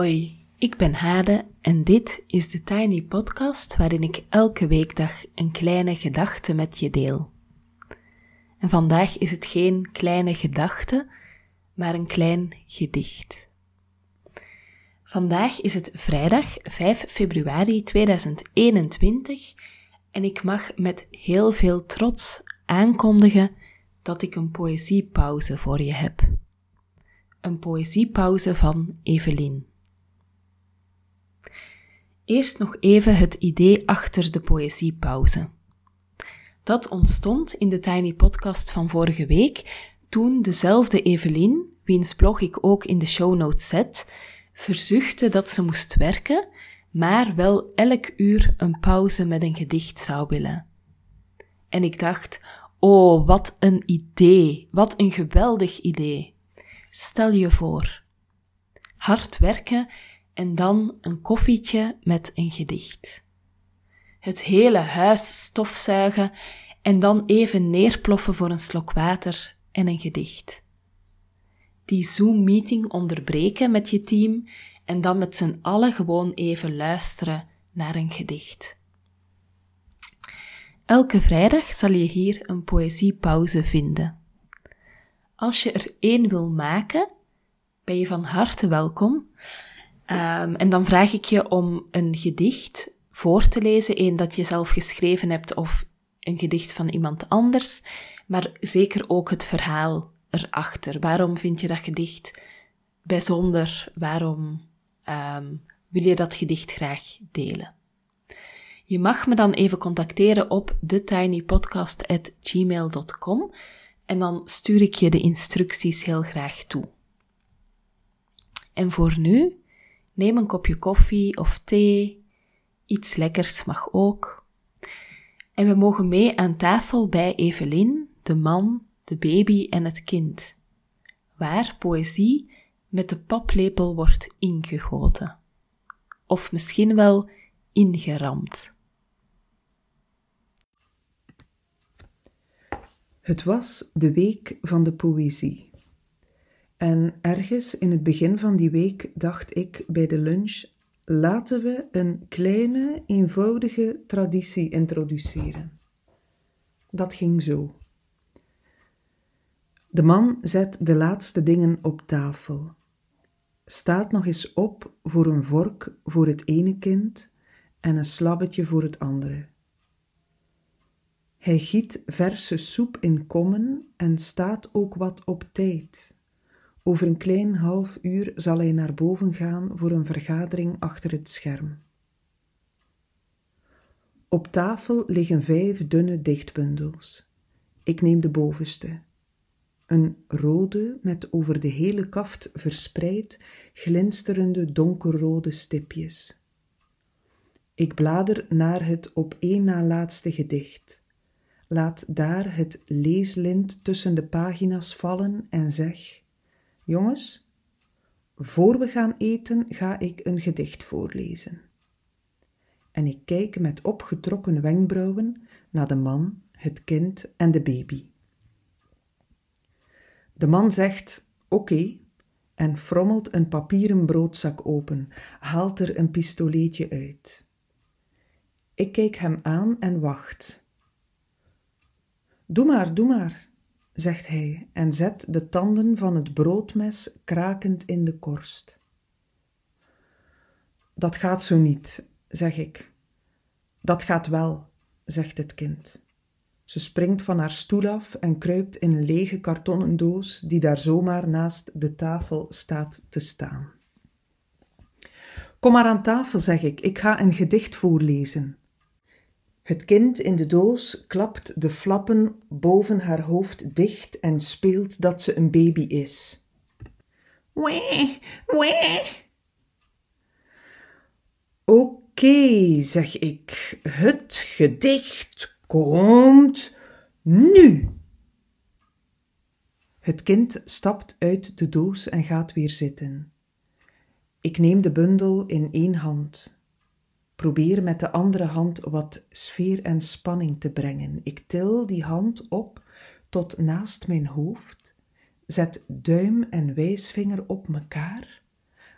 Hoi, ik ben Hade en dit is de Tiny Podcast waarin ik elke weekdag een kleine gedachte met je deel. En vandaag is het geen kleine gedachte, maar een klein gedicht. Vandaag is het vrijdag 5 februari 2021 en ik mag met heel veel trots aankondigen dat ik een poëziepauze voor je heb. Een poëziepauze van Evelien. Eerst nog even het idee achter de poëziepauze. Dat ontstond in de Tiny Podcast van vorige week, toen dezelfde Evelien, wiens blog ik ook in de show notes zet, verzuchtte dat ze moest werken, maar wel elk uur een pauze met een gedicht zou willen. En ik dacht, oh, wat een idee, wat een geweldig idee. Stel je voor. Hard werken en dan een koffietje met een gedicht. Het hele huis stofzuigen en dan even neerploffen voor een slok water en een gedicht. Die Zoom-meeting onderbreken met je team en dan met z'n allen gewoon even luisteren naar een gedicht. Elke vrijdag zal je hier een poëziepauze vinden. Als je er één wil maken, ben je van harte welkom. Um, en dan vraag ik je om een gedicht voor te lezen, een dat je zelf geschreven hebt of een gedicht van iemand anders, maar zeker ook het verhaal erachter. Waarom vind je dat gedicht bijzonder? Waarom um, wil je dat gedicht graag delen? Je mag me dan even contacteren op thetinypodcast.gmail.com en dan stuur ik je de instructies heel graag toe. En voor nu Neem een kopje koffie of thee, iets lekkers mag ook. En we mogen mee aan tafel bij Evelien, de man, de baby en het kind, waar poëzie met de paplepel wordt ingegoten. Of misschien wel ingeramd. Het was de week van de poëzie. En ergens in het begin van die week dacht ik bij de lunch: laten we een kleine, eenvoudige traditie introduceren. Dat ging zo. De man zet de laatste dingen op tafel, staat nog eens op voor een vork voor het ene kind en een slabbetje voor het andere. Hij giet verse soep in kommen en staat ook wat op tijd over een klein half uur zal hij naar boven gaan voor een vergadering achter het scherm. Op tafel liggen vijf dunne dichtbundels. Ik neem de bovenste. Een rode, met over de hele kaft verspreid, glinsterende donkerrode stipjes. Ik blader naar het op één na laatste gedicht. Laat daar het leeslint tussen de pagina's vallen en zeg Jongens, voor we gaan eten ga ik een gedicht voorlezen. En ik kijk met opgetrokken wenkbrauwen naar de man, het kind en de baby. De man zegt: Oké, en frommelt een papieren broodzak open, haalt er een pistoleetje uit. Ik kijk hem aan en wacht. Doe maar, doe maar, zegt hij en zet de tanden van het broodmes krakend in de korst. Dat gaat zo niet, zeg ik. Dat gaat wel, zegt het kind. Ze springt van haar stoel af en kruipt in een lege kartonnen doos die daar zomaar naast de tafel staat te staan. Kom maar aan tafel, zeg ik, ik ga een gedicht voorlezen. Het kind in de doos klapt de flappen boven haar hoofd dicht en speelt dat ze een baby is. Wee, wee. Oké, zeg ik, het gedicht komt nu. Het kind stapt uit de doos en gaat weer zitten. Ik neem de bundel in één hand. Probeer met de andere hand wat sfeer en spanning te brengen. Ik til die hand op tot naast mijn hoofd, zet duim en wijsvinger op mekaar,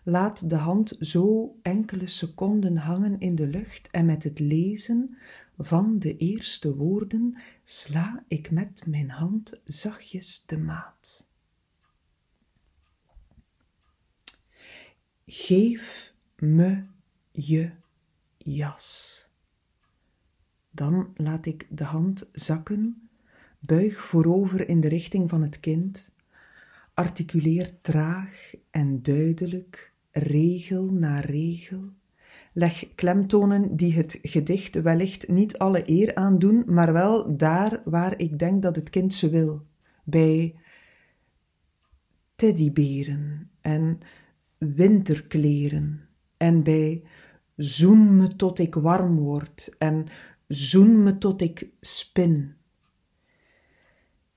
laat de hand zo enkele seconden hangen in de lucht en met het lezen van de eerste woorden sla ik met mijn hand zachtjes de maat. Geef me je jas. Dan laat ik de hand zakken, buig voorover in de richting van het kind, articuleer traag en duidelijk, regel na regel, leg klemtonen die het gedicht wellicht niet alle eer aandoen, maar wel daar waar ik denk dat het kind ze wil, bij teddyberen en winterkleren en bij zoen me tot ik warm word en zoen me tot ik spin.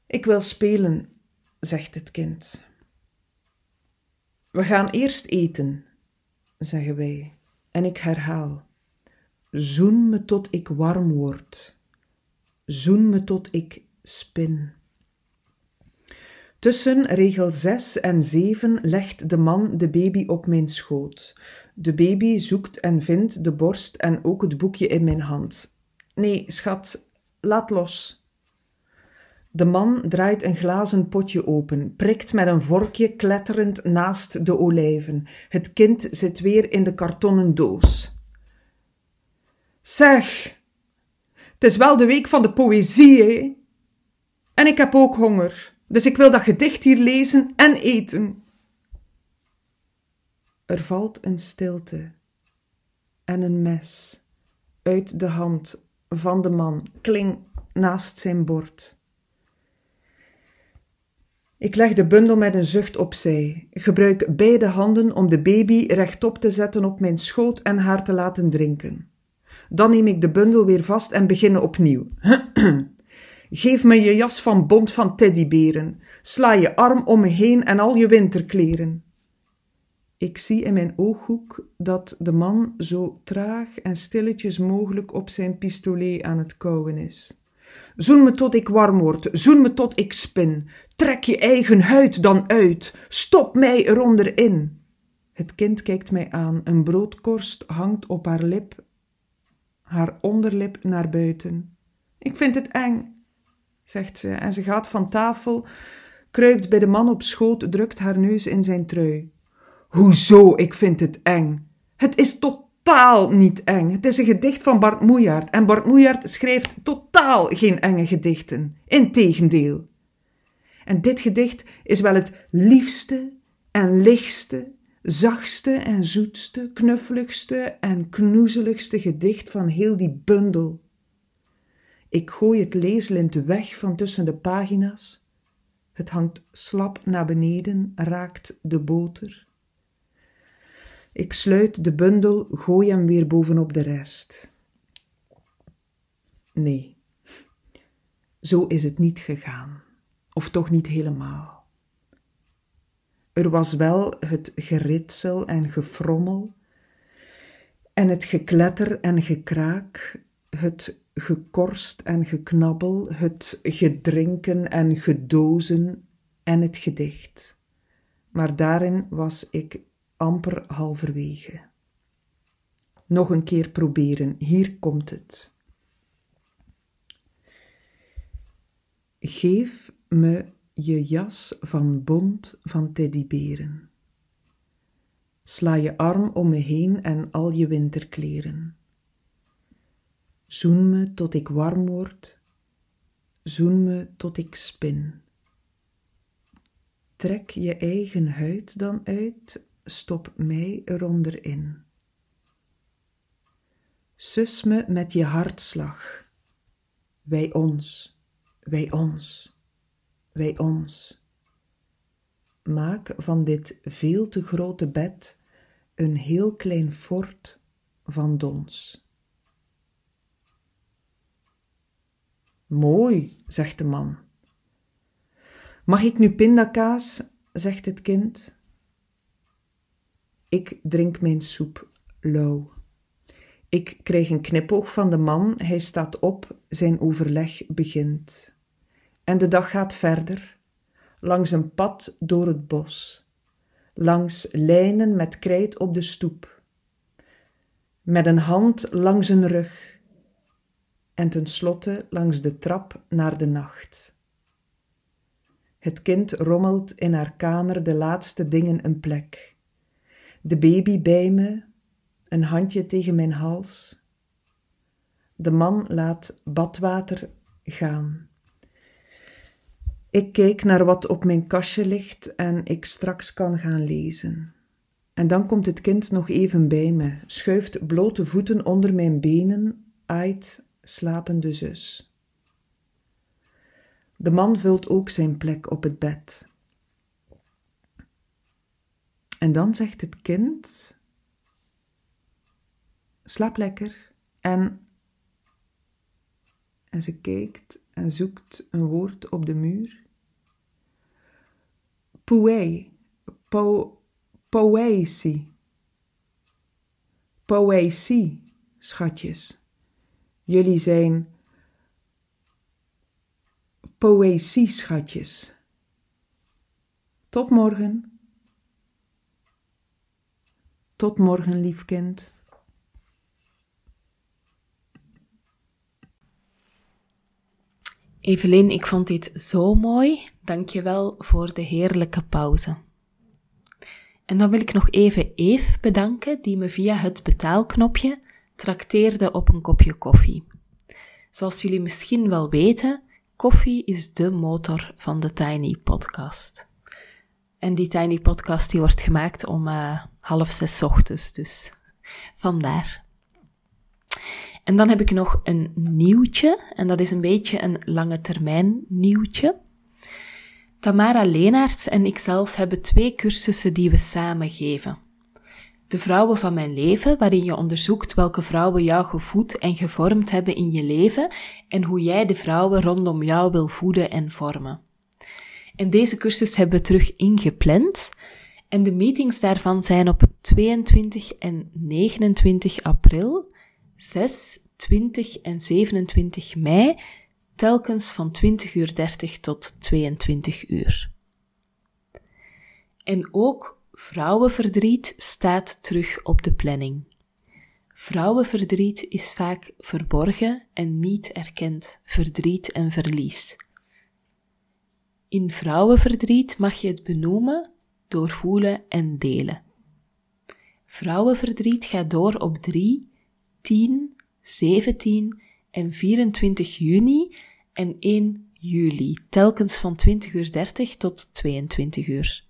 Ik wil spelen, zegt het kind. We gaan eerst eten, zeggen wij, en ik herhaal: Zoen me tot ik warm word, zoen me tot ik spin. Tussen regel 6 en 7 legt de man de baby op mijn schoot. De baby zoekt en vindt de borst en ook het boekje in mijn hand. Nee, schat, laat los. De man draait een glazen potje open, prikt met een vorkje kletterend naast de olijven. Het kind zit weer in de kartonnen doos. Zeg, het is wel de week van de poëzie, hè? En ik heb ook honger, dus ik wil dat gedicht hier lezen en eten. Er valt een stilte en een mes uit de hand van de man kling naast zijn bord. Ik leg de bundel met een zucht opzij, gebruik beide handen om de baby rechtop te zetten op mijn schoot en haar te laten drinken. Dan neem ik de bundel weer vast en begin opnieuw. Geef me je jas van bont van teddyberen, sla je arm om me heen en al je winterkleren. Ik zie in mijn ooghoek dat de man zo traag en stilletjes mogelijk op zijn pistolet aan het kauwen is. Zoen me tot ik warm word, zoen me tot ik spin. Trek je eigen huid dan uit, stop mij eronder in. Het kind kijkt mij aan, een broodkorst hangt op haar lip, haar onderlip naar buiten. Ik vind het eng, zegt ze, en ze gaat van tafel, kruipt bij de man op schoot, drukt haar neus in zijn trui. Hoezo, ik vind het eng? Het is totaal niet eng. Het is een gedicht van Bart Moejaert en Bart Moejaert schrijft totaal geen enge gedichten. Integendeel. En dit gedicht is wel het liefste en lichtste, zachtste en zoetste, knuffeligste en knoezeligste gedicht van heel die bundel. Ik gooi het leeslint weg van tussen de pagina's. Het hangt slap naar beneden, raakt de boter. Ik sluit de bundel, gooi hem weer bovenop de rest. Nee, zo is het niet gegaan, of toch niet helemaal. Er was wel het geritsel en gefrommel, en het gekletter en gekraak, het gekorst en geknabbel, het gedrinken en gedozen en het gedicht. Maar daarin was ik amper halverwege. Nog een keer proberen, hier komt het. Geef me je jas van bont van teddyberen. Sla je arm om me heen en al je winterkleren. Zoen me tot ik warm word, zoen me tot ik spin. Trek je eigen huid dan uit stop mij eronder in. Sus me met je hartslag, wij ons, wij ons, wij ons. Maak van dit veel te grote bed een heel klein fort van dons. Mooi, zegt de man. Mag ik nu pindakaas? zegt het kind. Ik drink mijn soep lauw. Ik krijg een knipoog van de man, hij staat op, zijn overleg begint. En de dag gaat verder, langs een pad door het bos. langs lijnen met krijt op de stoep, met een hand langs een rug en tenslotte langs de trap naar de nacht. Het kind rommelt in haar kamer de laatste dingen een plek. De baby bij me, een handje tegen mijn hals. De man laat badwater gaan. Ik kijk naar wat op mijn kastje ligt en ik straks kan gaan lezen. En dan komt het kind nog even bij me, schuift blote voeten onder mijn benen, aait slapende zus. De man vult ook zijn plek op het bed. En dan zegt het kind: Slaap lekker. En, en ze kijkt en zoekt een woord op de muur. Poei, po. Poëzie, schatjes. Jullie zijn poëzie, schatjes. Tot morgen. Tot morgen, lief kind. Evelien, ik vond dit zo mooi. Dank je wel voor de heerlijke pauze. En dan wil ik nog even Eve bedanken, die me via het betaalknopje trakteerde op een kopje koffie. Zoals jullie misschien wel weten, koffie is de motor van de Tiny Podcast. En die Tiny Podcast die wordt gemaakt om uh, half zes ochtends, dus vandaar. En dan heb ik nog een nieuwtje, en dat is een beetje een lange termijn nieuwtje. Tamara Leenaerts en ikzelf hebben twee cursussen die we samen geven. De vrouwen van mijn leven, waarin je onderzoekt welke vrouwen jou gevoed en gevormd hebben in je leven en hoe jij de vrouwen rondom jou wil voeden en vormen. En deze cursus hebben we terug ingepland. En de meetings daarvan zijn op 22 en 29 april, 6, 20 en 27 mei, telkens van 20.30 uur tot 22 uur. En ook Vrouwenverdriet staat terug op de planning. Vrouwenverdriet is vaak verborgen en niet erkend verdriet en verlies. In vrouwenverdriet mag je het benoemen, doorvoelen en delen. Vrouwenverdriet gaat door op 3, 10, 17 en 24 juni en 1 juli, telkens van 20.30 uur tot 22 uur.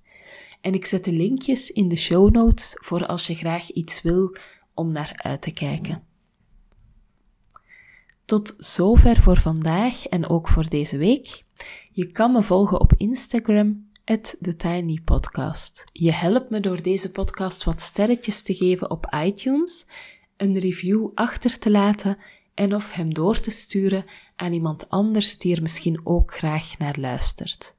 En ik zet de linkjes in de show notes voor als je graag iets wil om naar uit te kijken. Tot zover voor vandaag en ook voor deze week. Je kan me volgen op Instagram, TheTinyPodcast. Je helpt me door deze podcast wat sterretjes te geven op iTunes, een review achter te laten en of hem door te sturen aan iemand anders die er misschien ook graag naar luistert.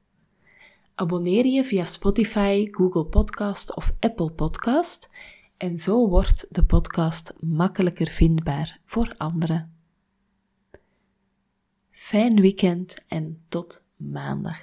Abonneer je via Spotify, Google Podcast of Apple Podcast en zo wordt de podcast makkelijker vindbaar voor anderen. Fijn weekend en tot maandag.